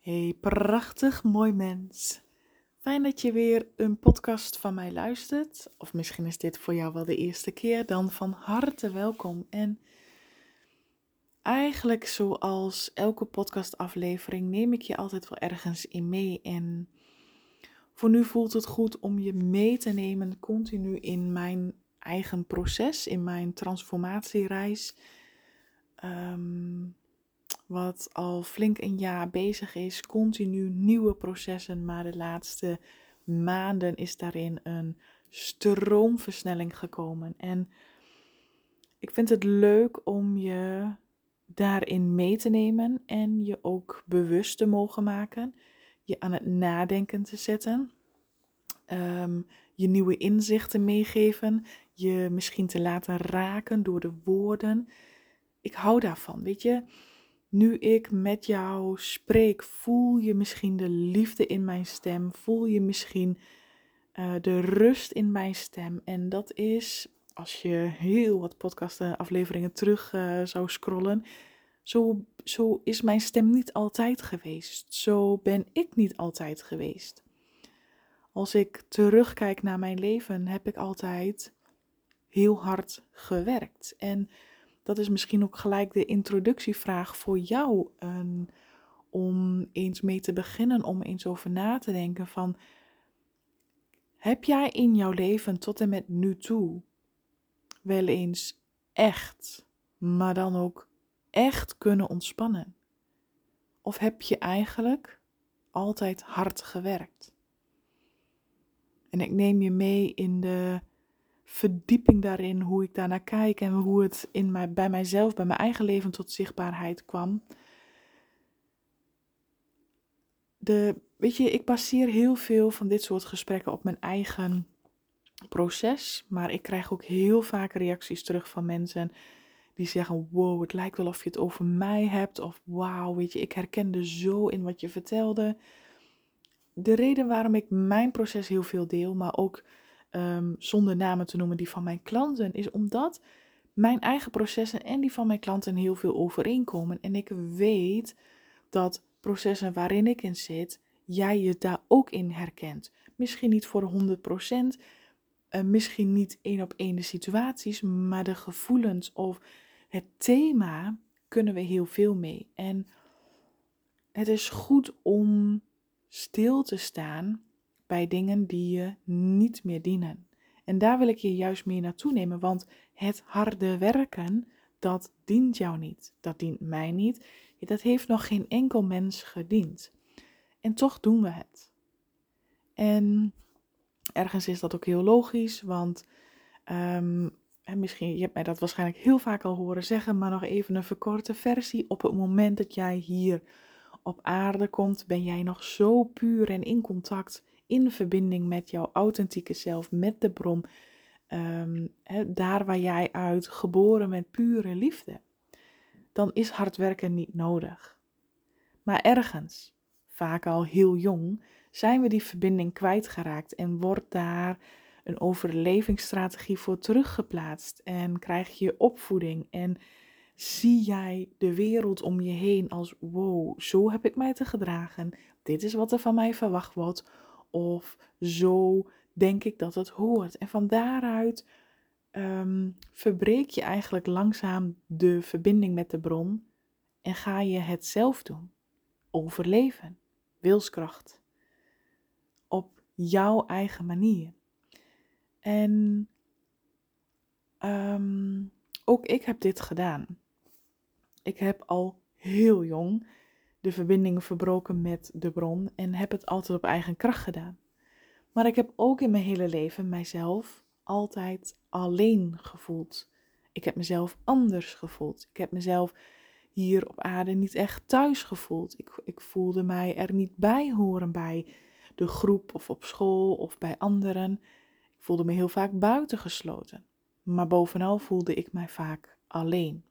Hey, prachtig mooi mens. Fijn dat je weer een podcast van mij luistert. Of misschien is dit voor jou wel de eerste keer. Dan van harte welkom. En eigenlijk zoals elke podcastaflevering neem ik je altijd wel ergens in mee. En voor nu voelt het goed om je mee te nemen continu in mijn eigen proces, in mijn transformatiereis. Um, wat al flink een jaar bezig is, continu nieuwe processen, maar de laatste maanden is daarin een stroomversnelling gekomen. En ik vind het leuk om je daarin mee te nemen en je ook bewust te mogen maken, je aan het nadenken te zetten, um, je nieuwe inzichten meegeven, je misschien te laten raken door de woorden. Ik hou daarvan, weet je nu ik met jou spreek, voel je misschien de liefde in mijn stem, voel je misschien uh, de rust in mijn stem. En dat is, als je heel wat podcastafleveringen terug uh, zou scrollen, zo, zo is mijn stem niet altijd geweest. Zo ben ik niet altijd geweest. Als ik terugkijk naar mijn leven, heb ik altijd heel hard gewerkt. En dat is misschien ook gelijk de introductievraag voor jou. om eens mee te beginnen, om eens over na te denken van, heb jij in jouw leven tot en met nu toe wel eens echt, maar dan ook echt kunnen ontspannen? Of heb je eigenlijk altijd hard gewerkt? En ik neem je mee in de verdieping daarin, hoe ik daarnaar kijk en hoe het in mij, bij mijzelf, bij mijn eigen leven tot zichtbaarheid kwam. De, weet je, ik baseer heel veel van dit soort gesprekken op mijn eigen proces, maar ik krijg ook heel vaak reacties terug van mensen die zeggen: Wow, het lijkt wel of je het over mij hebt, of Wauw, weet je, ik herkende zo in wat je vertelde. De reden waarom ik mijn proces heel veel deel, maar ook um, zonder namen te noemen, die van mijn klanten, is omdat mijn eigen processen en die van mijn klanten heel veel overeenkomen. En ik weet dat processen waarin ik in zit, jij je daar ook in herkent. Misschien niet voor 100%, uh, misschien niet één op één de situaties, maar de gevoelens of het thema kunnen we heel veel mee. En het is goed om stil te staan bij dingen die je niet meer dienen. En daar wil ik je juist meer naartoe nemen, want het harde werken, dat dient jou niet. Dat dient mij niet. Dat heeft nog geen enkel mens gediend. En toch doen we het. En ergens is dat ook heel logisch, want um, misschien, je hebt mij dat waarschijnlijk heel vaak al horen zeggen, maar nog even een verkorte versie. Op het moment dat jij hier op aarde komt, ben jij nog zo puur en in contact in verbinding met jouw authentieke zelf, met de bron. Ehm, daar waar jij uit geboren met pure liefde. Dan is hard werken niet nodig. Maar ergens, vaak al heel jong, zijn we die verbinding kwijtgeraakt en wordt daar een overlevingsstrategie voor teruggeplaatst en krijg je opvoeding en zie jij de wereld om je heen als wow, zo heb ik mij te gedragen. Dit is wat er van mij verwacht wordt of zo denk ik dat het hoort. En van daaruit um, verbreek je eigenlijk langzaam de verbinding met de bron en ga je het zelf doen. Overleven, wilskracht, op jouw eigen manier. En um, ook ik heb dit gedaan. Ik heb al heel jong de verbindingen verbroken met de bron en heb het altijd op eigen kracht gedaan. Maar ik heb ook in mijn hele leven mijzelf altijd alleen gevoeld. Ik heb mezelf anders gevoeld. Ik heb mezelf hier op aarde niet echt thuis gevoeld. Ik, ik voelde mij er niet bij horen bij de groep of op school of bij anderen. Ik voelde me heel vaak buitengesloten. Maar bovenal voelde ik mij vaak alleen.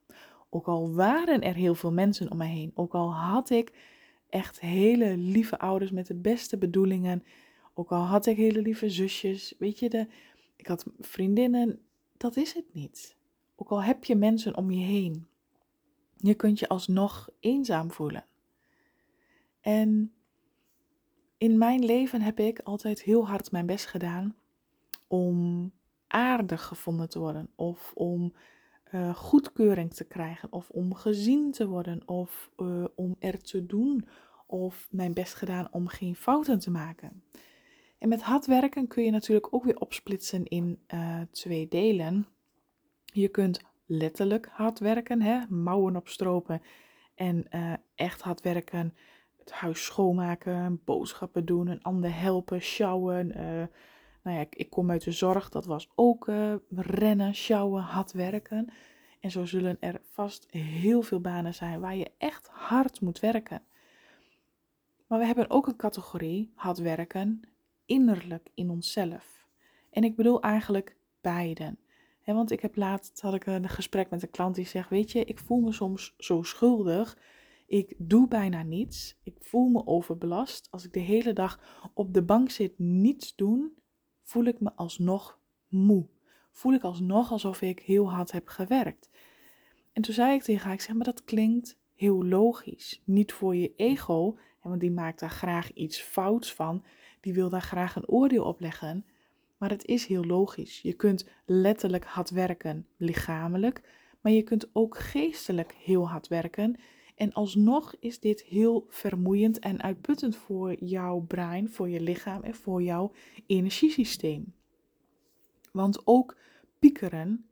Ook al waren er heel veel mensen om mij heen, ook al had ik echt hele lieve ouders met de beste bedoelingen, ook al had ik hele lieve zusjes, weet je, de, ik had vriendinnen, dat is het niet. Ook al heb je mensen om je heen, je kunt je alsnog eenzaam voelen. En in mijn leven heb ik altijd heel hard mijn best gedaan om aardig gevonden te worden. Of om uh, goedkeuring te krijgen. Of om gezien te worden. Of uh, om er te doen. Of mijn best gedaan om geen fouten te maken. En met hard werken kun je natuurlijk ook weer opsplitsen in uh, twee delen. Je kunt letterlijk hard werken, hè? mouwen opstropen en echt hard werken. Het huis schoonmaken, boodschappen doen, een ander helpen, sjouwen. Nou ja, ik, kom uit de zorg, dat was ook rennen, sjouwen, hard werken. En zo zullen er vast heel veel banen zijn waar je echt hard moet werken. Maar we hebben ook een categorie hard werken innerlijk in onszelf. En ik bedoel eigenlijk beiden. want ik heb laatst had ik een gesprek met een klant die zegt: Weet je, ik voel me soms zo schuldig. Ik doe bijna niets. Ik voel me overbelast. Als ik de hele dag op de bank zit, niets doen, voel ik me alsnog moe. Voel ik alsnog alsof ik heel hard heb gewerkt. En toen zei ik tegen haar: Ik zeg, maar dat klinkt heel logisch. Niet voor je ego, want die maakt daar graag iets fouts van. Die wil daar graag een oordeel op leggen. Maar het is heel logisch. Je kunt letterlijk hard werken, lichamelijk, maar je kunt ook geestelijk heel hard werken. En alsnog is dit heel vermoeiend en uitputtend voor jouw brein, voor je lichaam en voor jouw energiesysteem. Want ook piekeren,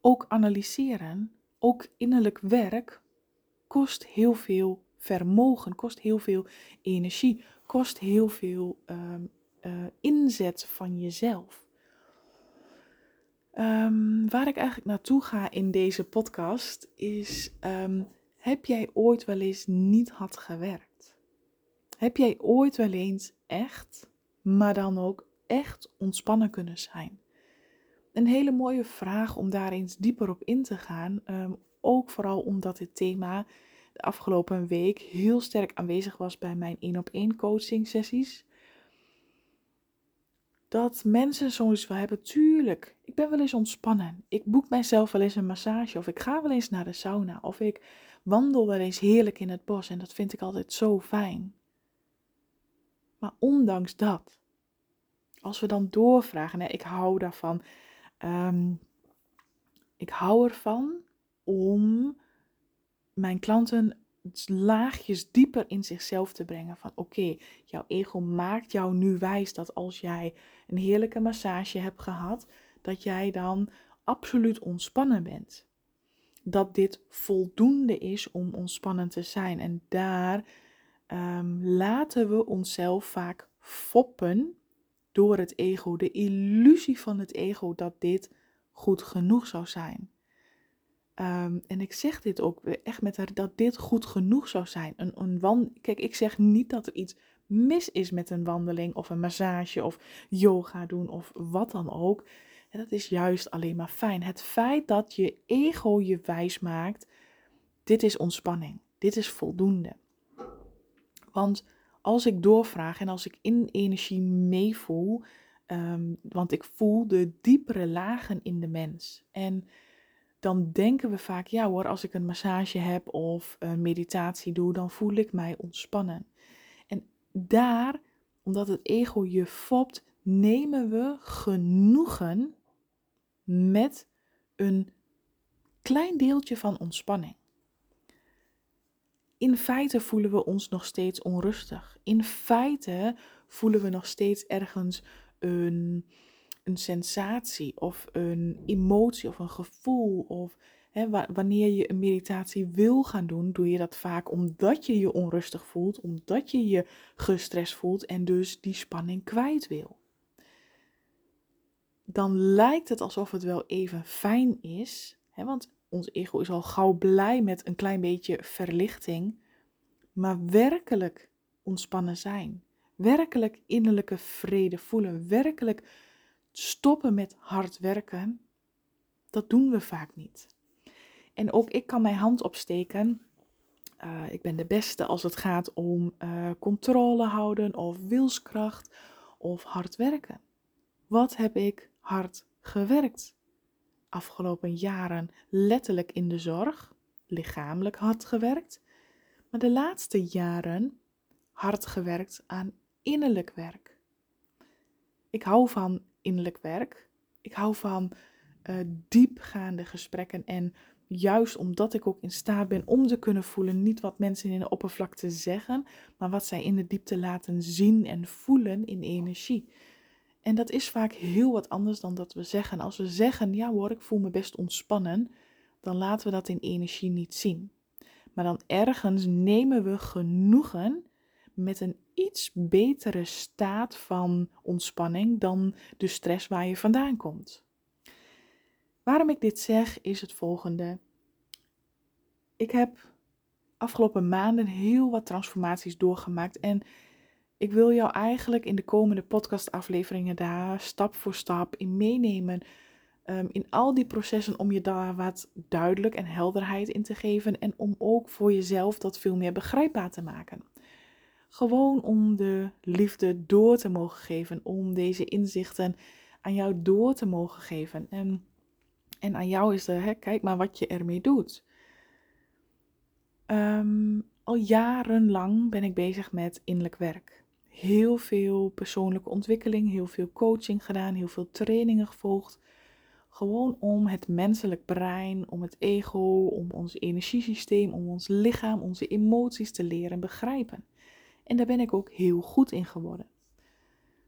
ook analyseren, ook innerlijk werk kost heel veel vermogen, kost heel veel energie, kost heel veel um, uh, inzet van jezelf. Um, waar ik eigenlijk naartoe ga in deze podcast is: um, heb jij ooit wel eens niet hard gewerkt? Heb jij ooit wel eens echt, maar dan ook echt ontspannen kunnen zijn? Een hele mooie vraag om daar eens dieper op in te gaan. Um, ook vooral omdat dit thema de afgelopen week heel sterk aanwezig was bij mijn één op één coaching sessies. Dat mensen zoiets wel hebben, tuurlijk, ik ben wel eens ontspannen. Ik boek mijzelf wel eens een massage of ik ga wel eens naar de sauna of ik wandel wel eens heerlijk in het bos en dat vind ik altijd zo fijn. Maar ondanks dat, als we dan doorvragen, hè, ik hou daarvan, um, ik hou ervan om mijn klanten laagjes dieper in zichzelf te brengen. Van oké, jouw ego maakt jou nu wijs dat als jij een heerlijke massage hebt gehad, dat jij dan absoluut ontspannen bent. Dat dit voldoende is om ontspannen te zijn. En daar um, laten we onszelf vaak foppen door het ego. De illusie van het ego dat dit goed genoeg zou zijn. Ehm, en ik zeg dit ook echt met haar, dat dit goed genoeg zou zijn. Een, een Kijk, ik zeg niet dat er iets mis is met een wandeling of een massage of yoga doen of wat dan ook. En dat is juist alleen maar fijn. Het feit dat je ego je wijs maakt, dit is ontspanning. Dit is voldoende. Want als ik doorvraag en als ik in energie meevoel, um, want ik voel de diepere lagen in de mens. En dan denken we vaak, ja hoor, als ik een massage heb of een meditatie doe, dan voel ik mij ontspannen. En daar, omdat het ego je fopt, nemen we genoegen met een klein deeltje van ontspanning. In feite voelen we ons nog steeds onrustig. In feite voelen we nog steeds ergens een een sensatie of een emotie of een gevoel. Of hè, wanneer je een meditatie wil gaan doen, doe je dat vaak omdat je je onrustig voelt, omdat je je gestrest voelt en dus die spanning kwijt wil. Dan lijkt het alsof het wel even fijn is, hè, want ons ego is al gauw blij met een klein beetje verlichting, maar werkelijk ontspannen zijn, werkelijk innerlijke vrede voelen, werkelijk stoppen met hard werken, dat doen we vaak niet. En ook ik kan mijn hand opsteken. Uh, ik ben de beste als het gaat om uh, controle houden of wilskracht of hard werken. Wat heb ik hard gewerkt? Afgelopen jaren letterlijk in de zorg, lichamelijk hard gewerkt. Maar de laatste jaren hard gewerkt aan innerlijk werk. Ik hou van innerlijk werk. Ik hou van uh, diepgaande gesprekken. En juist omdat ik ook in staat ben om te kunnen voelen, niet wat mensen in de oppervlakte zeggen, maar wat zij in de diepte laten zien en voelen in energie. En dat is vaak heel wat anders dan dat we zeggen. Als we zeggen, ja hoor, ik voel me best ontspannen, dan laten we dat in energie niet zien. Maar dan ergens nemen we genoegen met een iets betere staat van ontspanning dan de stress waar je vandaan komt. Waarom ik dit zeg is het volgende. Ik heb afgelopen maanden heel wat transformaties doorgemaakt en ik wil jou eigenlijk in de komende podcastafleveringen daar stap voor stap in meenemen. Um, in al die processen om je daar wat duidelijk en helderheid in te geven en om ook voor jezelf dat veel meer begrijpbaar te maken. Gewoon om de liefde door te mogen geven, om deze inzichten aan jou door te mogen geven. En, en aan jou is er, hè, kijk maar wat je ermee doet. Ehm, al jarenlang ben ik bezig met innerlijk werk. Heel veel persoonlijke ontwikkeling, heel veel coaching gedaan, heel veel trainingen gevolgd. Gewoon om het menselijk brein, om het ego, om ons energiesysteem, om ons lichaam, onze emoties te leren begrijpen. En daar ben ik ook heel goed in geworden.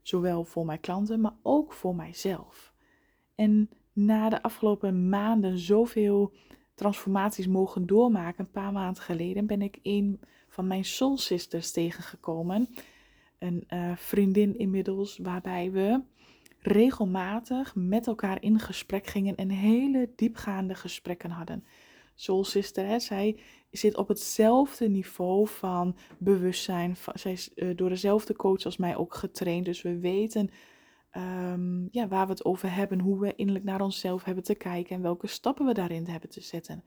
Zowel voor mijn klanten, maar ook voor mijzelf. En na de afgelopen maanden zoveel transformaties mogen doormaken, een paar maanden geleden ben ik een van mijn soul sisters tegengekomen. Een uh, vriendin inmiddels, waarbij we regelmatig met elkaar in gesprek gingen en hele diepgaande gesprekken hadden. Soul Sister, hè, zij zit op hetzelfde niveau van bewustzijn. zij is uh, door dezelfde coach als mij ook getraind. Dus we weten um, ja, waar we het over hebben, hoe we innerlijk naar onszelf hebben te kijken en welke stappen we daarin hebben te zetten.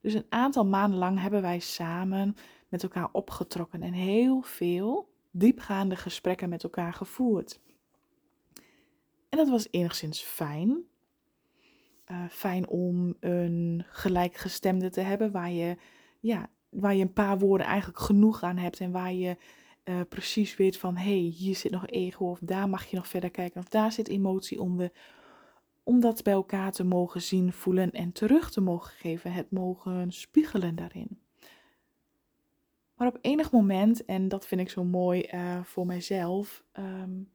Dus een aantal maanden lang hebben wij samen met elkaar opgetrokken en heel veel diepgaande gesprekken met elkaar gevoerd. En dat was enigszins fijn. Uh, fijn om een gelijkgestemde te hebben waar je, ja, waar je een paar woorden eigenlijk genoeg aan hebt en waar je uh, precies weet van hé, hey, hier zit nog ego of daar mag je nog verder kijken of daar zit emotie onder. Om dat bij elkaar te mogen zien, voelen en terug te mogen geven, het mogen spiegelen daarin. Maar op enig moment, en dat vind ik zo mooi uh, voor mijzelf, um,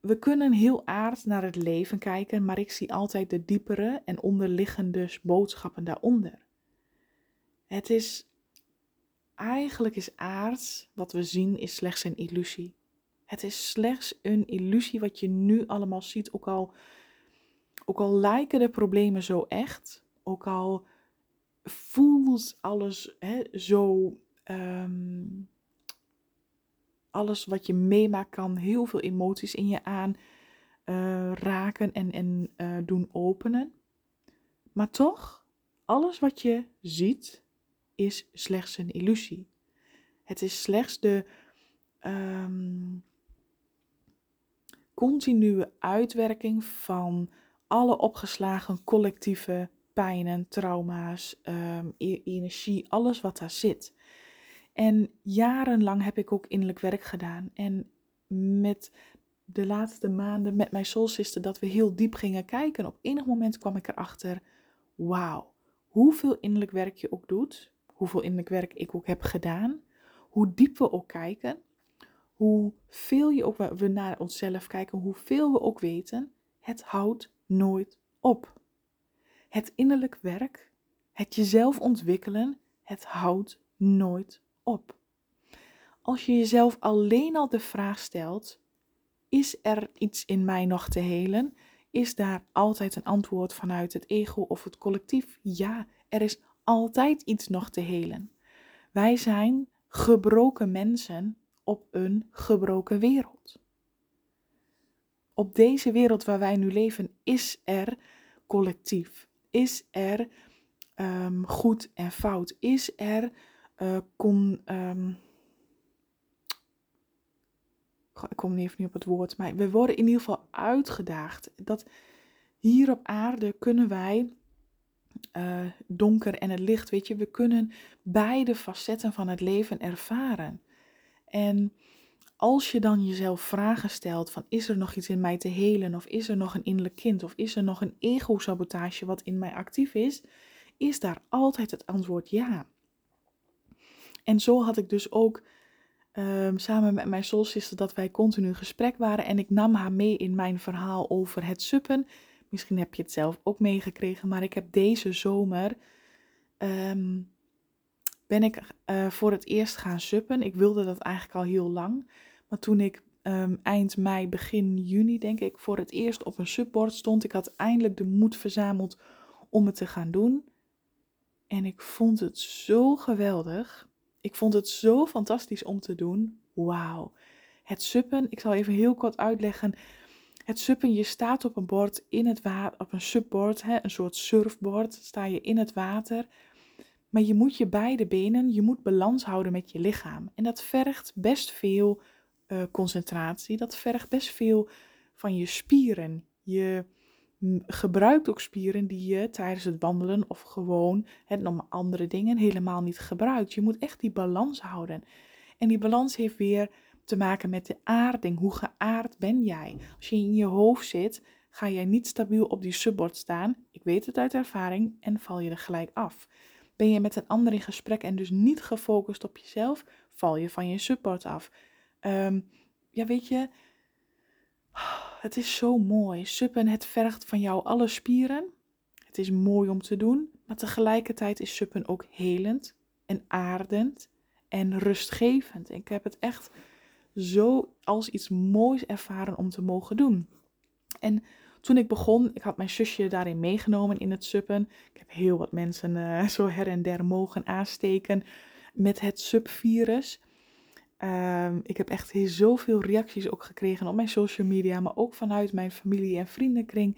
we kunnen heel aard naar het leven kijken, maar ik zie altijd de diepere en onderliggende boodschappen daaronder. Het is eigenlijk is aard, wat we zien, is slechts een illusie. Het is slechts een illusie wat je nu allemaal ziet, ook al, ook al lijken de problemen zo echt, ook al voelt alles hè, zo, ehm, alles wat je meemaakt kan heel veel emoties in je aan uh, raken en, en uh, doen openen. Maar toch, alles wat je ziet, is slechts een illusie. Het is slechts de um, continue uitwerking van alle opgeslagen collectieve pijnen, trauma's, um, energie, alles wat daar zit. En jarenlang heb ik ook innerlijk werk gedaan. En met de laatste maanden met mijn soul sister dat we heel diep gingen kijken. Op enig moment kwam ik erachter, wauw, hoeveel innerlijk werk je ook doet, hoeveel innerlijk werk ik ook heb gedaan, hoe diep we ook kijken, hoeveel je ook we naar onszelf kijken, hoeveel we ook weten, het houdt nooit op. Het innerlijk werk, het jezelf ontwikkelen, het houdt nooit op. Als je jezelf alleen al de vraag stelt: is er iets in mij nog te helen? Is daar altijd een antwoord vanuit het ego of het collectief? Ja, er is altijd iets nog te helen. Wij zijn gebroken mensen op een gebroken wereld. Op deze wereld waar wij nu leven is er collectief, is er um, goed en fout, is er uh, ik kom niet even niet op het woord, maar we worden in ieder geval uitgedaagd dat hier op aarde kunnen wij uh, donker en het licht, weet je, we kunnen beide facetten van het leven ervaren. En als je dan jezelf vragen stelt van is er nog iets in mij te helen of is er nog een innerlijk kind of is er nog een ego-sabotage wat in mij actief is, is daar altijd het antwoord ja. En zo had ik dus ook ehm, samen met mijn soulsister dat wij continu in gesprek waren en ik nam haar mee in mijn verhaal over het suppen. Misschien heb je het zelf ook meegekregen, maar ik heb deze zomer ehm, ben ik uh, voor het eerst gaan suppen. Ik wilde dat eigenlijk al heel lang, maar toen ik um, eind mei, begin juni denk ik voor het eerst op een subbord stond, ik had eindelijk de moed verzameld om het te gaan doen. En ik vond het zo geweldig. Ik vond het zo fantastisch om te doen. Wauw. Het suppen, ik zal even heel kort uitleggen. Het suppen, je staat op een bord in het water, op een subbord, hè, een soort surfbord, sta je in het water. Maar je moet je beide benen, je moet balans houden met je lichaam. En dat vergt best veel uh, concentratie, dat vergt best veel van je spieren. Je gebruikt ook spieren die je tijdens het wandelen of gewoon het om andere dingen helemaal niet gebruikt. Je moet echt die balans houden. En die balans heeft weer te maken met de aarding. Hoe geaard ben jij? Als je in je hoofd zit, ga jij niet stabiel op die subbord staan. Ik weet het uit ervaring en val je er gelijk af. Ben je met een ander in gesprek en dus niet gefocust op jezelf, val je van je subbord af. Um, ja, weet je, het is zo mooi. Suppen, het vergt van jou alle spieren. Het is mooi om te doen, maar tegelijkertijd is suppen ook helend en aardend en rustgevend. Ik heb het echt zo als iets moois ervaren om te mogen doen. En toen ik begon, ik had mijn zusje daarin meegenomen in het suppen. Ik heb heel wat mensen uh, zo her en der mogen aansteken met het subvirus. Um, ik heb echt zoveel reacties ook gekregen op mijn social media, maar ook vanuit mijn familie en vriendenkring.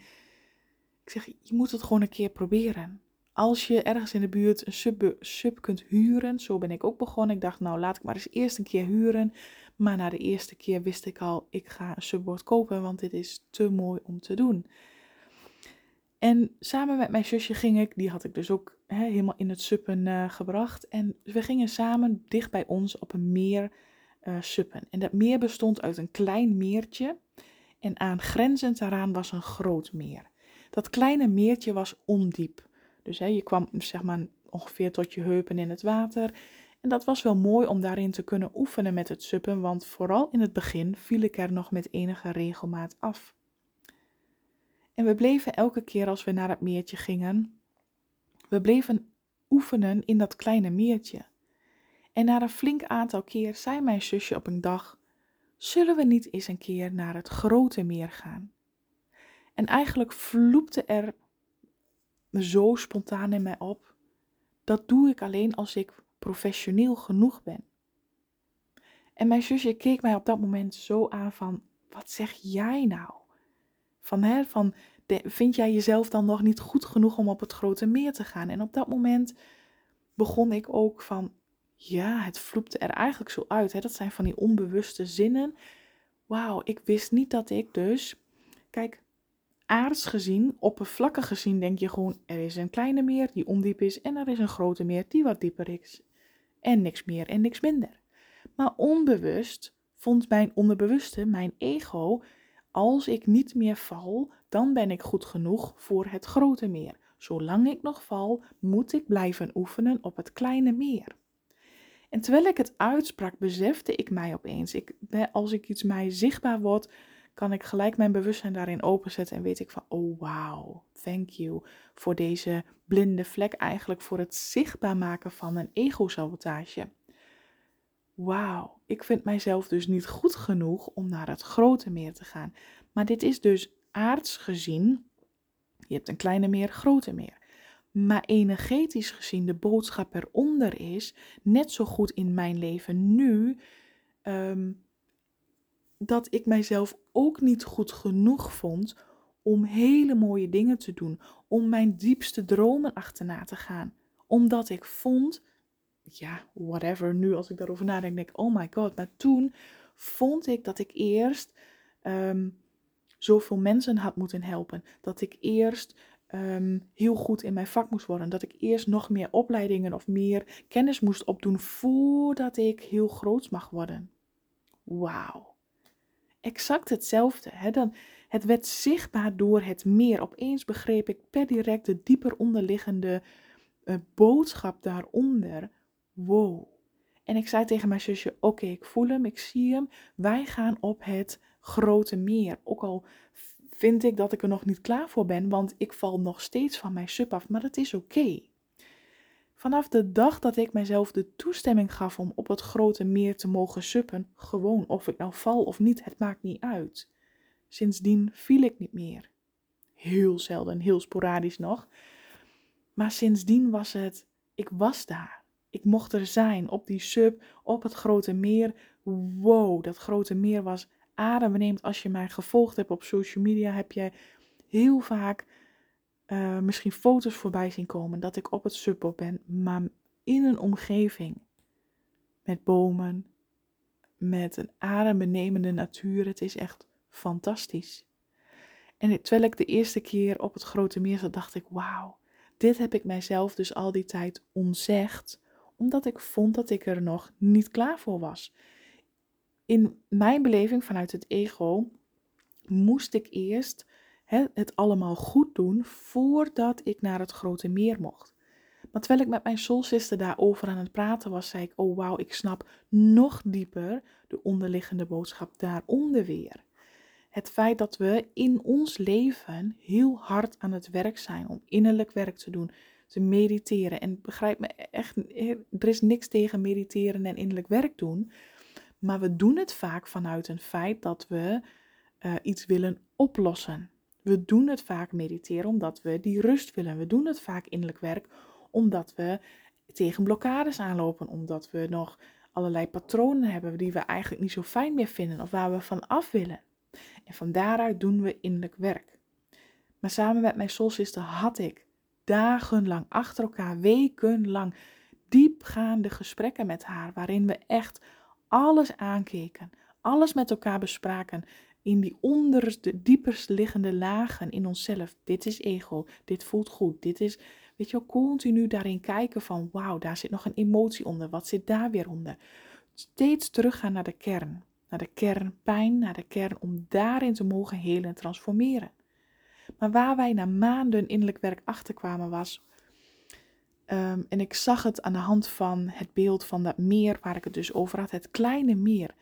Ik zeg, je moet het gewoon een keer proberen. Als je ergens in de buurt een sub, sub kunt huren, zo ben ik ook begonnen. Ik dacht, nou laat ik maar eens eerst een keer huren. Maar na de eerste keer wist ik al, ik ga een subbord kopen, want dit is te mooi om te doen. En samen met mijn zusje ging ik, die had ik dus ook helemaal in het suppen uh, gebracht. En we gingen samen dicht bij ons op een meer uh, suppen. En dat meer bestond uit een klein meertje en aangrenzend daaraan was een groot meer. Dat kleine meertje was ondiep. Dus hè, je kwam zeg maar ongeveer tot je heupen in het water. En dat was wel mooi om daarin te kunnen oefenen met het suppen, want vooral in het begin viel ik er nog met enige regelmaat af. En we bleven elke keer als we naar het meertje gingen, we bleven oefenen in dat kleine meertje. En na een flink aantal keer zei mijn zusje op een dag: Zullen we niet eens een keer naar het grote meer gaan? En eigenlijk vloepte er zo spontaan in mij op: Dat doe ik alleen als ik professioneel genoeg ben. En mijn zusje keek mij op dat moment zo aan van: Wat zeg jij nou? Van, hè, van vind jij jezelf dan nog niet goed genoeg om op het grote meer te gaan? En op dat moment begon ik ook van: ja, het vloepte er eigenlijk zo uit. Hè? Dat zijn van die onbewuste zinnen. Wauw, ik wist niet dat ik dus. Kijk, aards gezien, oppervlakkig gezien, denk je gewoon: er is een kleine meer die ondiep is. En er is een grote meer die wat dieper is. En niks meer en niks minder. Maar onbewust vond mijn onderbewuste, mijn ego. Als ik niet meer val, dan ben ik goed genoeg voor het grote meer. Zolang ik nog val, moet ik blijven oefenen op het kleine meer. En terwijl ik het uitsprak, besefte ik mij opeens. Ik, als ik iets mij zichtbaar wordt, kan ik gelijk mijn bewustzijn daarin openzetten en weet ik van, oh wow, thank you voor deze blinde vlek, eigenlijk voor het zichtbaar maken van een ego-sabotage. Wauw, ik vind mijzelf dus niet goed genoeg om naar het grote meer te gaan. Maar dit is dus aards gezien, je hebt een kleine meer, grote meer maar energetisch gezien de boodschap eronder is, net zo goed in mijn leven nu, um, dat ik mijzelf ook niet goed genoeg vond om hele mooie dingen te doen, om mijn diepste dromen achterna te gaan. Omdat ik vond, ja, whatever, nu als ik daarover nadenk, denk oh my god, maar toen vond ik dat ik eerst um, zoveel mensen had moeten helpen. Dat ik eerst Ehm, heel goed in mijn vak moest worden. Dat ik eerst nog meer opleidingen of meer kennis moest opdoen voordat ik heel groot mag worden. wauw. Exact hetzelfde. Hè? Dan, het werd zichtbaar door het meer. Opeens begreep ik per direct de dieper onderliggende uh, boodschap daaronder. Wow. En ik zei tegen mijn zusje: Oké, ik voel hem, ik zie hem. Wij gaan op het grote meer. Ook al vind ik dat ik er nog niet klaar voor ben, want ik val nog steeds van mijn sub af, maar dat is oké. Vanaf de dag dat ik mijzelf de toestemming gaf om op het grote meer te mogen suppen, gewoon of ik nou val of niet, het maakt niet uit. Sindsdien viel ik niet meer. Heel zelden, heel sporadisch nog. Maar sindsdien was het, ik was daar. Ik mocht er zijn op die sub, op het grote meer. Wow, dat grote meer was adembenemend. Als je mij gevolgd hebt op social media, heb je heel vaak uh, misschien foto's voorbij zien komen dat ik op het sub ben, maar in een omgeving met bomen, met een adembenemende natuur. Het is echt fantastisch. En terwijl ik de eerste keer op het grote meer zat, dacht ik: wauw, dit heb ik mijzelf dus al die tijd ontzegd, omdat ik vond dat ik er nog niet klaar voor was. In mijn beleving vanuit het ego moest ik eerst het allemaal goed doen voordat ik naar het grote meer mocht. Maar terwijl ik met mijn soulsister daarover aan het praten was, zei ik: Oh wauw, ik snap nog dieper de onderliggende boodschap daaronder weer. Het feit dat we in ons leven heel hard aan het werk zijn om innerlijk werk te doen, te mediteren. En begrijp me echt, er is niks tegen mediteren en innerlijk werk doen. Maar we doen het vaak vanuit een feit dat we uh, iets willen oplossen. We doen het vaak mediteren omdat we die rust willen. We doen het vaak innerlijk werk omdat we tegen blokkades aanlopen, omdat we nog allerlei patronen hebben die we eigenlijk niet zo fijn meer vinden of waar we van af willen. En van daaruit doen we innerlijk werk. Maar samen met mijn soulsister had ik dagenlang achter elkaar, wekenlang, diepgaande gesprekken met haar, waarin we echt alles aankeken, alles met elkaar bespraken in die onderste, diepst liggende lagen in onszelf. Dit is ego, dit voelt goed, dit is, weet je continu daarin kijken van, wauw, daar zit nog een emotie onder, wat zit daar weer onder? Steeds teruggaan naar de kern, naar de kernpijn, naar de kern, om daarin te mogen helen en transformeren. Maar waar wij na maanden innerlijk werk achterkwamen was, um, en ik zag het aan de hand van het beeld van dat meer waar ik het dus over had, het kleine meer.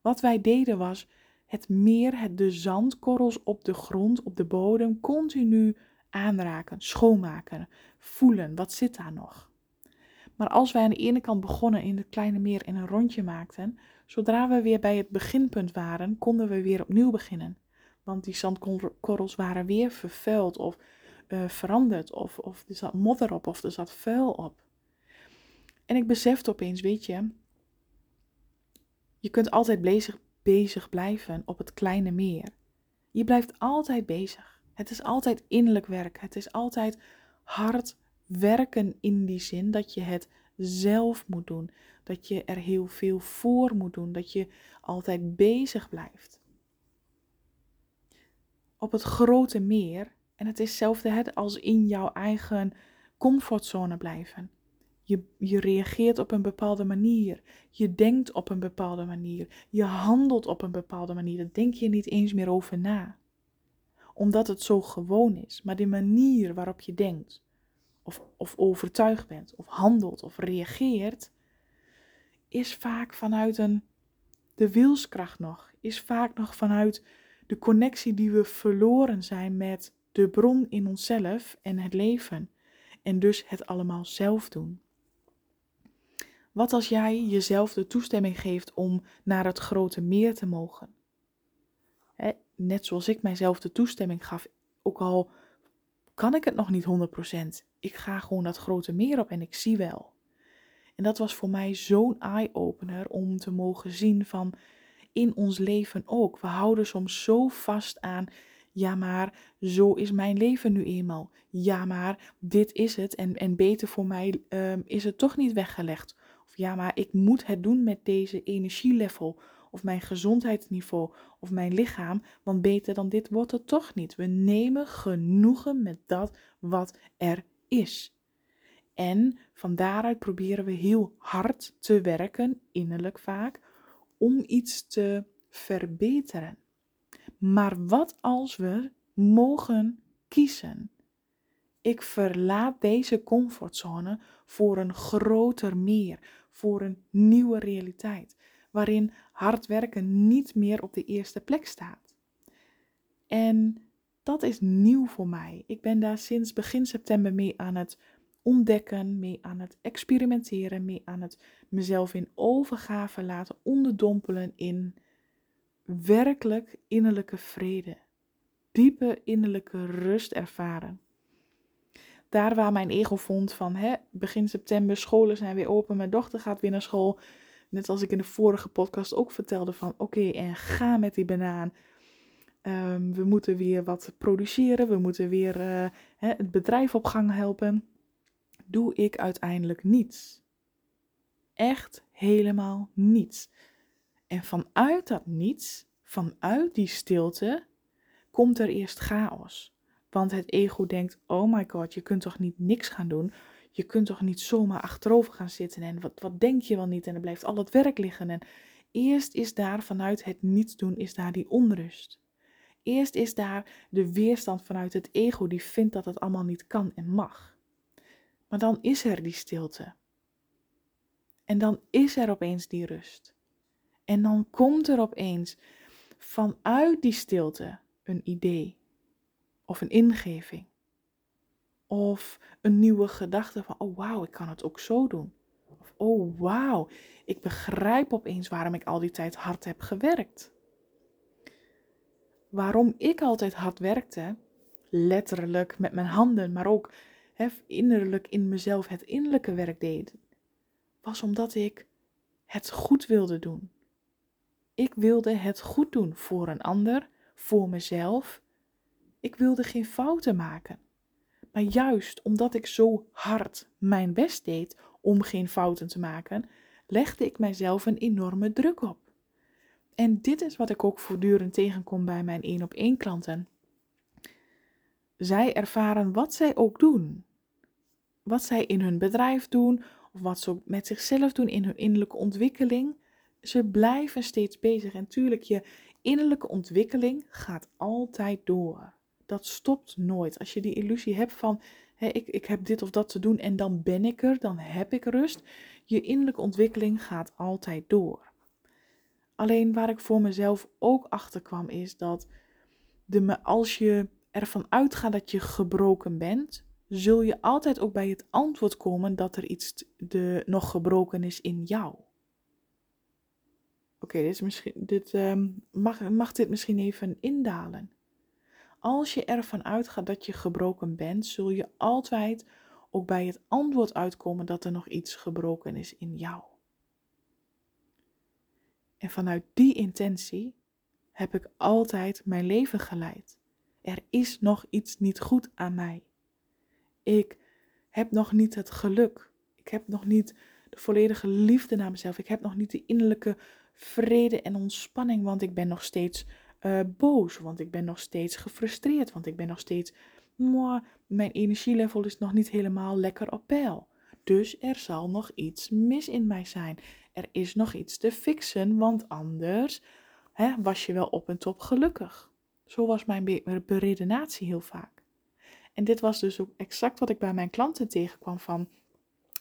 Wat wij deden was, het meer, het, de zandkorrels op de grond, op de bodem, continu aanraken, schoonmaken, voelen. Wat zit daar nog? Maar als wij aan de ene kant begonnen in het kleine meer en een rondje maakten, zodra we weer bij het beginpunt waren, konden we weer opnieuw beginnen. Want die zandkorrels waren weer vervuild of uh, veranderd, of, of er zat modder op, of er zat vuil op. En ik besefte opeens, weet je, je kunt altijd bezig, bezig blijven op het kleine meer. Je blijft altijd bezig. Het is altijd innerlijk werk. Het is altijd hard werken in die zin dat je het zelf moet doen. Dat je er heel veel voor moet doen. Dat je altijd bezig blijft. Op het grote meer, en het is hetzelfde als in jouw eigen comfortzone blijven. Je, je reageert op een bepaalde manier. Je denkt op een bepaalde manier. Je handelt op een bepaalde manier. Daar denk je niet eens meer over na. Omdat het zo gewoon is. Maar de manier waarop je denkt, of, of overtuigd bent, of handelt, of reageert, is vaak vanuit een, de wilskracht nog. Is vaak nog vanuit de connectie die we verloren zijn met de bron in onszelf en het leven. En dus het allemaal zelf doen. Wat als jij jezelf de toestemming geeft om naar het grote meer te mogen? net zoals ik mijzelf de toestemming gaf, ook al kan ik het nog niet 100%. Ik ga gewoon dat grote meer op en ik zie wel. En dat was voor mij zo'n eye-opener om te mogen zien van in ons leven ook. We houden soms zo vast aan, ja maar zo is mijn leven nu eenmaal. Ja maar dit is het en, en beter voor mij um, is het toch niet weggelegd ja, maar ik moet het doen met deze energielevel of mijn gezondheidsniveau of mijn lichaam, want beter dan dit wordt het toch niet. We nemen genoegen met dat wat er is. En van daaruit proberen we heel hard te werken, innerlijk vaak, om iets te verbeteren. Maar wat als we mogen kiezen? Ik verlaat deze comfortzone voor een groter meer, voor een nieuwe realiteit, waarin hard werken niet meer op de eerste plek staat. En dat is nieuw voor mij. Ik ben daar sinds begin september mee aan het ontdekken, mee aan het experimenteren, mee aan het mezelf in overgave laten onderdompelen in werkelijk innerlijke vrede, diepe innerlijke rust ervaren. Daar waar mijn ego vond van hè, begin september, scholen zijn weer open, mijn dochter gaat weer naar school. Net als ik in de vorige podcast ook vertelde van oké, en ga met die banaan. Ehm, we moeten weer wat produceren, we moeten weer uh, hè, het bedrijf op gang helpen. Doe ik uiteindelijk niets. Echt helemaal niets. En vanuit dat niets, vanuit die stilte, komt er eerst chaos. Want het ego denkt: oh my god, je kunt toch niet niks gaan doen? Je kunt toch niet zomaar achterover gaan zitten en wat, wat denk je wel niet? En er blijft al het werk liggen. En eerst is daar vanuit het niets doen, is daar die onrust. Eerst is daar de weerstand vanuit het ego die vindt dat het allemaal niet kan en mag. Maar dan is er die stilte. En dan is er opeens die rust. En dan komt er opeens vanuit die stilte een idee of een ingeving of een nieuwe gedachte van oh wauw, ik kan het ook zo doen. Of oh wauw, ik begrijp opeens waarom ik al die tijd hard heb gewerkt. Waarom ik altijd hard werkte, letterlijk met mijn handen, maar ook innerlijk in mezelf het innerlijke werk deed, was omdat ik het goed wilde doen. Ik wilde het goed doen voor een ander, voor mezelf. Ik wilde geen fouten maken. Maar juist omdat ik zo hard mijn best deed om geen fouten te maken, legde ik mijzelf een enorme druk op. En dit is wat ik ook voortdurend tegenkom bij mijn één op één klanten. Zij ervaren wat zij ook doen. Wat zij in hun bedrijf doen, of wat ze met zichzelf doen in hun innerlijke ontwikkeling. Ze blijven steeds bezig. En tuurlijk, je innerlijke ontwikkeling gaat altijd door. Dat stopt nooit. Als je die illusie hebt van ik, ik heb dit of dat te doen en dan ben ik er, dan heb ik rust. Je innerlijke ontwikkeling gaat altijd door. Alleen waar ik voor mezelf ook achter kwam is dat de, als je ervan uitgaat dat je gebroken bent, zul je altijd ook bij het antwoord komen dat er iets de, nog gebroken is in jou. Oké, dit, dit ehm, mag, mag dit misschien even indalen. Als je ervan uitgaat dat je gebroken bent, zul je altijd ook bij het antwoord uitkomen dat er nog iets gebroken is in jou. En vanuit die intentie heb ik altijd mijn leven geleid. Er is nog iets niet goed aan mij. Ik heb nog niet het geluk. Ik heb nog niet de volledige liefde naar mezelf. Ik heb nog niet de innerlijke vrede en ontspanning, want ik ben nog steeds uh, boos, want ik ben nog steeds gefrustreerd, want ik ben nog steeds, mijn energielevel is nog niet helemaal lekker op peil. Dus er zal nog iets mis in mij zijn. Er is nog iets te fixen, want anders hè, was je wel op en top gelukkig. Zo was mijn beredenatie heel vaak. En dit was dus ook exact wat ik bij mijn klanten tegenkwam van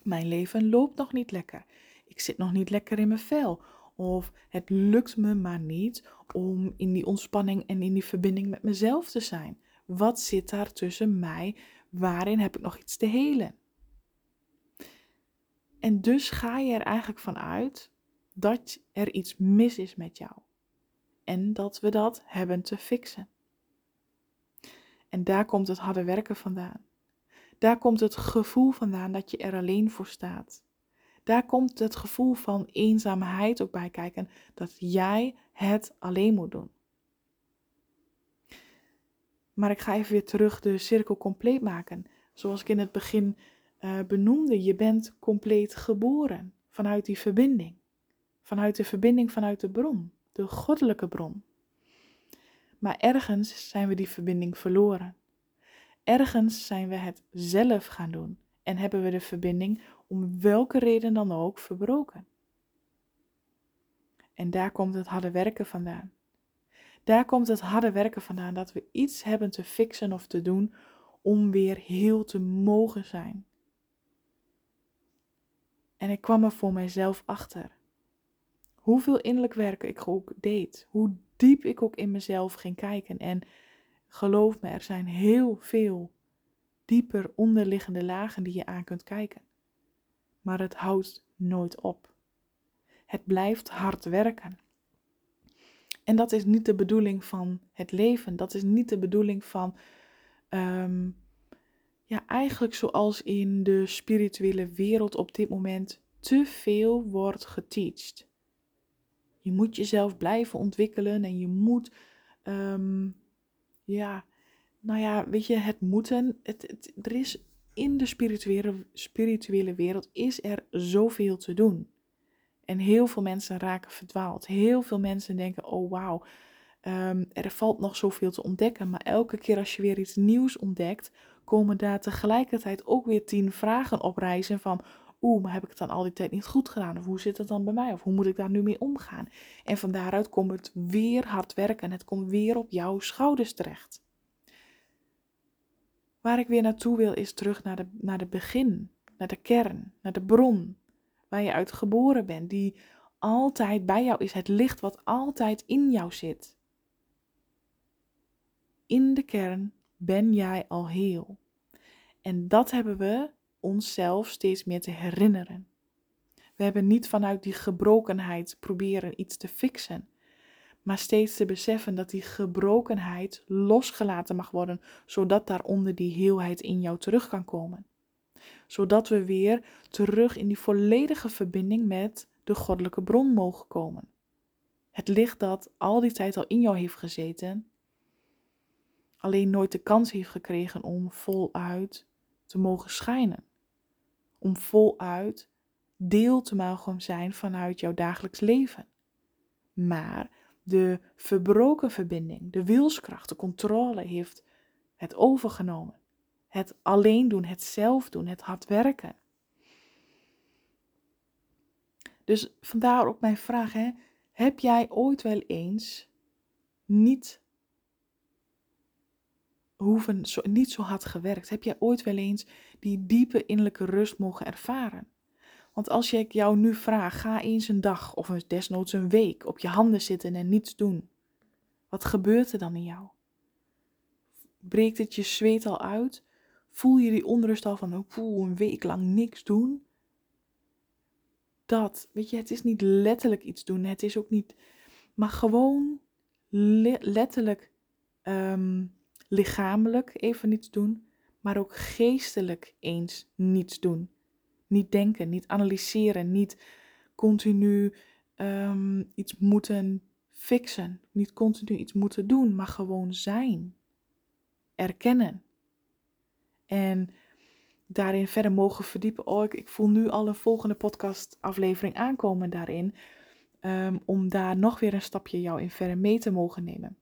mijn leven loopt nog niet lekker. Ik zit nog niet lekker in mijn vel. Of het lukt me maar niet om in die ontspanning en in die verbinding met mezelf te zijn. Wat zit daar tussen mij? Waarin heb ik nog iets te helen? En dus ga je er eigenlijk van uit dat er iets mis is met jou. En dat we dat hebben te fixen. En daar komt het harde werken vandaan. Daar komt het gevoel vandaan dat je er alleen voor staat. Daar komt het gevoel van eenzaamheid ook bij kijken, dat jij het alleen moet doen. Maar ik ga even weer terug de cirkel compleet maken. Zoals ik in het begin uh, benoemde, je bent compleet geboren vanuit die verbinding. Vanuit de verbinding vanuit de bron, de goddelijke bron. Maar ergens zijn we die verbinding verloren. Ergens zijn we het zelf gaan doen en hebben we de verbinding om welke reden dan ook verbroken. En daar komt het harde werken vandaan. Daar komt het harde werken vandaan dat we iets hebben te fixen of te doen om weer heel te mogen zijn. En ik kwam er voor mijzelf achter. Hoeveel innerlijk werken ik ook deed. Hoe diep ik ook in mezelf ging kijken. En geloof me, er zijn heel veel dieper onderliggende lagen die je aan kunt kijken. Maar het houdt nooit op. Het blijft hard werken. En dat is niet de bedoeling van het leven. Dat is niet de bedoeling van, ehm, ja, eigenlijk zoals in de spirituele wereld op dit moment te veel wordt geteacht. Je moet jezelf blijven ontwikkelen en je moet, ehm, ja, nou ja, weet je, het moeten. Het, het, er is in de spirituele, spirituele wereld is er zoveel te doen. En heel veel mensen raken verdwaald. Heel veel mensen denken: oh wauw, ehm, er valt nog zoveel te ontdekken. Maar elke keer als je weer iets nieuws ontdekt, komen daar tegelijkertijd ook weer tien vragen op reizen van. Oeh, maar heb ik het dan al die tijd niet goed gedaan? Of hoe zit het dan bij mij? Of hoe moet ik daar nu mee omgaan? En van daaruit komt het weer hard werken. Het komt weer op jouw schouders terecht. Waar ik weer naartoe wil is terug naar de, naar de begin, naar de kern, naar de bron waar je uit geboren bent, die altijd bij jou is, het licht wat altijd in jou zit. In de kern ben jij al heel. En dat hebben we onszelf steeds meer te herinneren. We hebben niet vanuit die gebrokenheid proberen iets te fixen, maar steeds te beseffen dat die gebrokenheid losgelaten mag worden, zodat daaronder die heelheid in jou terug kan komen zodat we weer terug in die volledige verbinding met de goddelijke bron mogen komen. Het licht dat al die tijd al in jou heeft gezeten, alleen nooit de kans heeft gekregen om voluit te mogen schijnen. Om voluit deel te mogen zijn vanuit jouw dagelijks leven. Maar de verbroken verbinding, de wilskracht, de controle heeft het overgenomen. Het alleen doen, het zelf doen, het hard werken. Dus vandaar ook mijn vraag: hè? heb jij ooit wel eens niet, hoeven, zo, niet zo hard gewerkt? Heb jij ooit wel eens die diepe innerlijke rust mogen ervaren? Want als ik jou nu vraag, ga eens een dag of desnoods een week op je handen zitten en niets doen. Wat gebeurt er dan in jou? Breekt het je zweet al uit? Voel je die onrust al van, oh, een week lang niks doen? Dat, weet je, het is niet letterlijk iets doen. Het is ook niet, maar gewoon letterlijk um, lichamelijk even niets doen, maar ook geestelijk eens niets doen. Niet denken, niet analyseren, niet continu um, iets moeten fixen, niet continu iets moeten doen, maar gewoon zijn. Erkennen. En daarin verder mogen verdiepen. Oh, ik, ik voel nu al een volgende podcastaflevering aankomen daarin. Um, om daar nog weer een stapje jou in verder mee te mogen nemen.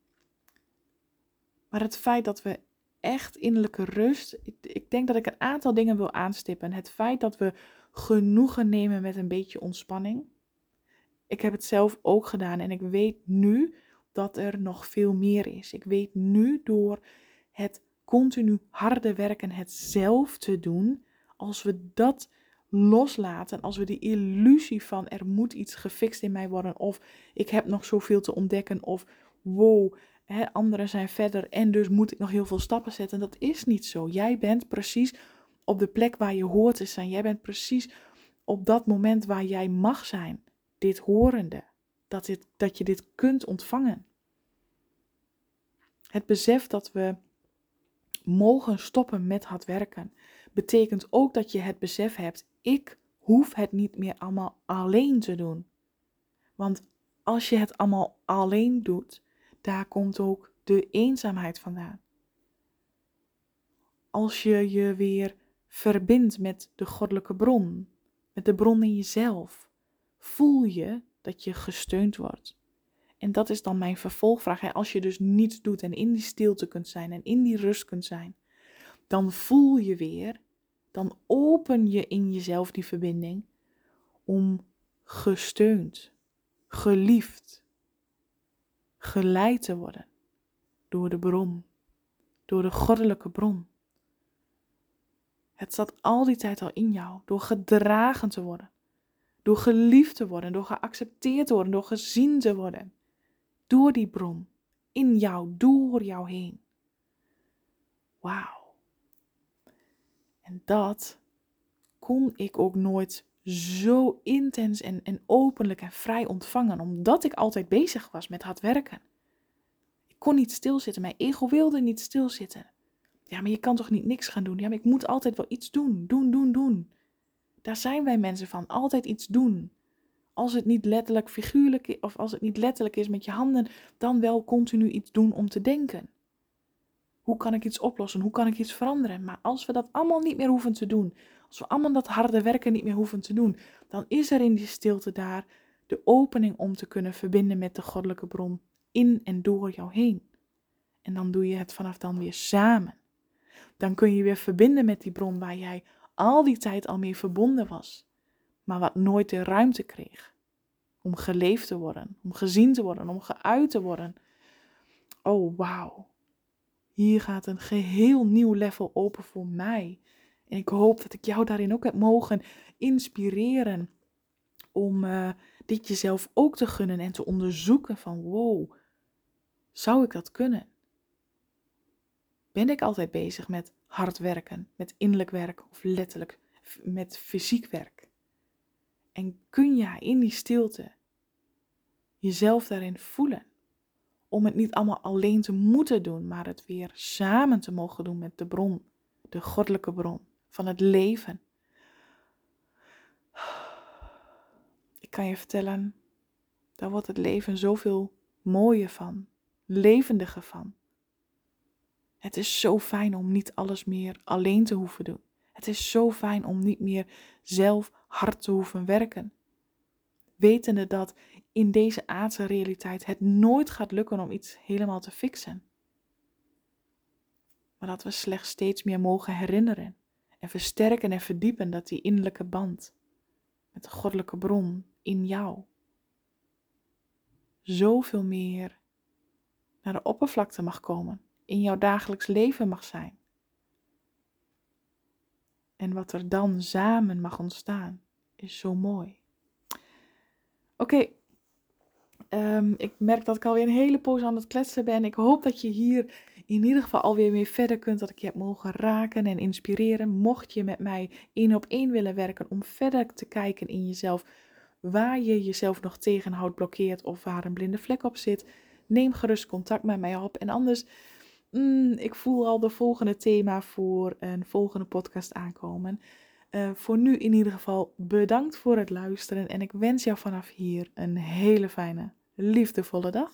Maar het feit dat we echt innerlijke rust. Ik, ik denk dat ik een aantal dingen wil aanstippen. Het feit dat we genoegen nemen met een beetje ontspanning. Ik heb het zelf ook gedaan en ik weet nu dat er nog veel meer is. Ik weet nu door het continu harde werken, het zelf te doen, als we dat loslaten, als we die illusie van er moet iets gefixt in mij worden, of ik heb nog zoveel te ontdekken, of wow, anderen zijn verder en dus moet ik nog heel veel stappen zetten. Dat is niet zo. Jij bent precies op de plek waar je hoort te zijn. Jij bent precies op dat moment waar jij mag zijn, dit horende, dat, dit, dat je dit kunt ontvangen. Het besef dat we mogen stoppen met hard werken, betekent ook dat je het besef hebt: ik hoef het niet meer allemaal alleen te doen. Want als je het allemaal alleen doet, daar komt ook de eenzaamheid vandaan. Als je je weer verbindt met de goddelijke bron, met de bron in jezelf, voel je dat je gesteund wordt. En dat is dan mijn vervolgvraag. Als je dus niets doet en in die stilte kunt zijn en in die rust kunt zijn, dan voel je weer, dan open je in jezelf die verbinding om gesteund, geliefd, geleid te worden door de bron, door de goddelijke bron. Het zat al die tijd al in jou, door gedragen te worden, door geliefd te worden, door geaccepteerd te worden, door gezien te worden, door die bron, in jou, door jou heen. Wauw. En dat kon ik ook nooit zo intens en, en openlijk en vrij ontvangen, omdat ik altijd bezig was met hard werken. Ik kon niet stilzitten, mijn ego wilde niet stilzitten. Ja, maar je kan toch niet niks gaan doen? Ja, maar ik moet altijd wel iets doen, doen, doen, doen. Daar zijn wij mensen van, altijd iets doen. Als het niet letterlijk figuurlijk is, of als het niet letterlijk is met je handen, dan wel continu iets doen om te denken. Hoe kan ik iets oplossen? Hoe kan ik iets veranderen? Maar als we dat allemaal niet meer hoeven te doen, als we allemaal dat harde werken niet meer hoeven te doen, dan is er in die stilte daar de opening om te kunnen verbinden met de goddelijke bron in en door jou heen. En dan doe je het vanaf dan weer samen. Dan kun je weer verbinden met die bron waar jij al die tijd al mee verbonden was, maar wat nooit de ruimte kreeg om geleefd te worden, om gezien te worden, om geuit te worden. Oh, wauw. Hier gaat een geheel nieuw level open voor mij. En ik hoop dat ik jou daarin ook heb mogen inspireren om uh, dit jezelf ook te gunnen en te onderzoeken van wow, zou ik dat kunnen? Ben ik altijd bezig met hard werken, met innerlijk werk of letterlijk met fysiek werk? En kun je in die stilte jezelf daarin voelen? Om het niet allemaal alleen te moeten doen, maar het weer samen te mogen doen met de bron, de goddelijke bron van het leven. Ik kan je vertellen, daar wordt het leven zoveel mooier van, levendiger van. Het is zo fijn om niet alles meer alleen te hoeven doen. Het is zo fijn om niet meer zelf hard te hoeven werken. Wetende dat in deze aardse realiteit het nooit gaat lukken om iets helemaal te fixen. Maar dat we slechts steeds meer mogen herinneren en versterken en verdiepen dat die innerlijke band met de goddelijke bron in jou zoveel meer naar de oppervlakte mag komen, in jouw dagelijks leven mag zijn. En wat er dan samen mag ontstaan, is zo mooi. Oké, ehm, ik merk dat ik alweer een hele poos aan het kletsen ben. Ik hoop dat je hier in ieder geval alweer mee verder kunt. Dat ik je heb mogen raken en inspireren. Mocht je met mij één op één willen werken om verder te kijken in jezelf. Waar je jezelf nog tegenhoudt, blokkeert of waar een blinde vlek op zit. Neem gerust contact met mij op. En anders, mm, ik voel al de volgende thema voor een volgende podcast aankomen. Uh, voor nu in ieder geval bedankt voor het luisteren en ik wens jou vanaf hier een hele fijne, liefdevolle dag.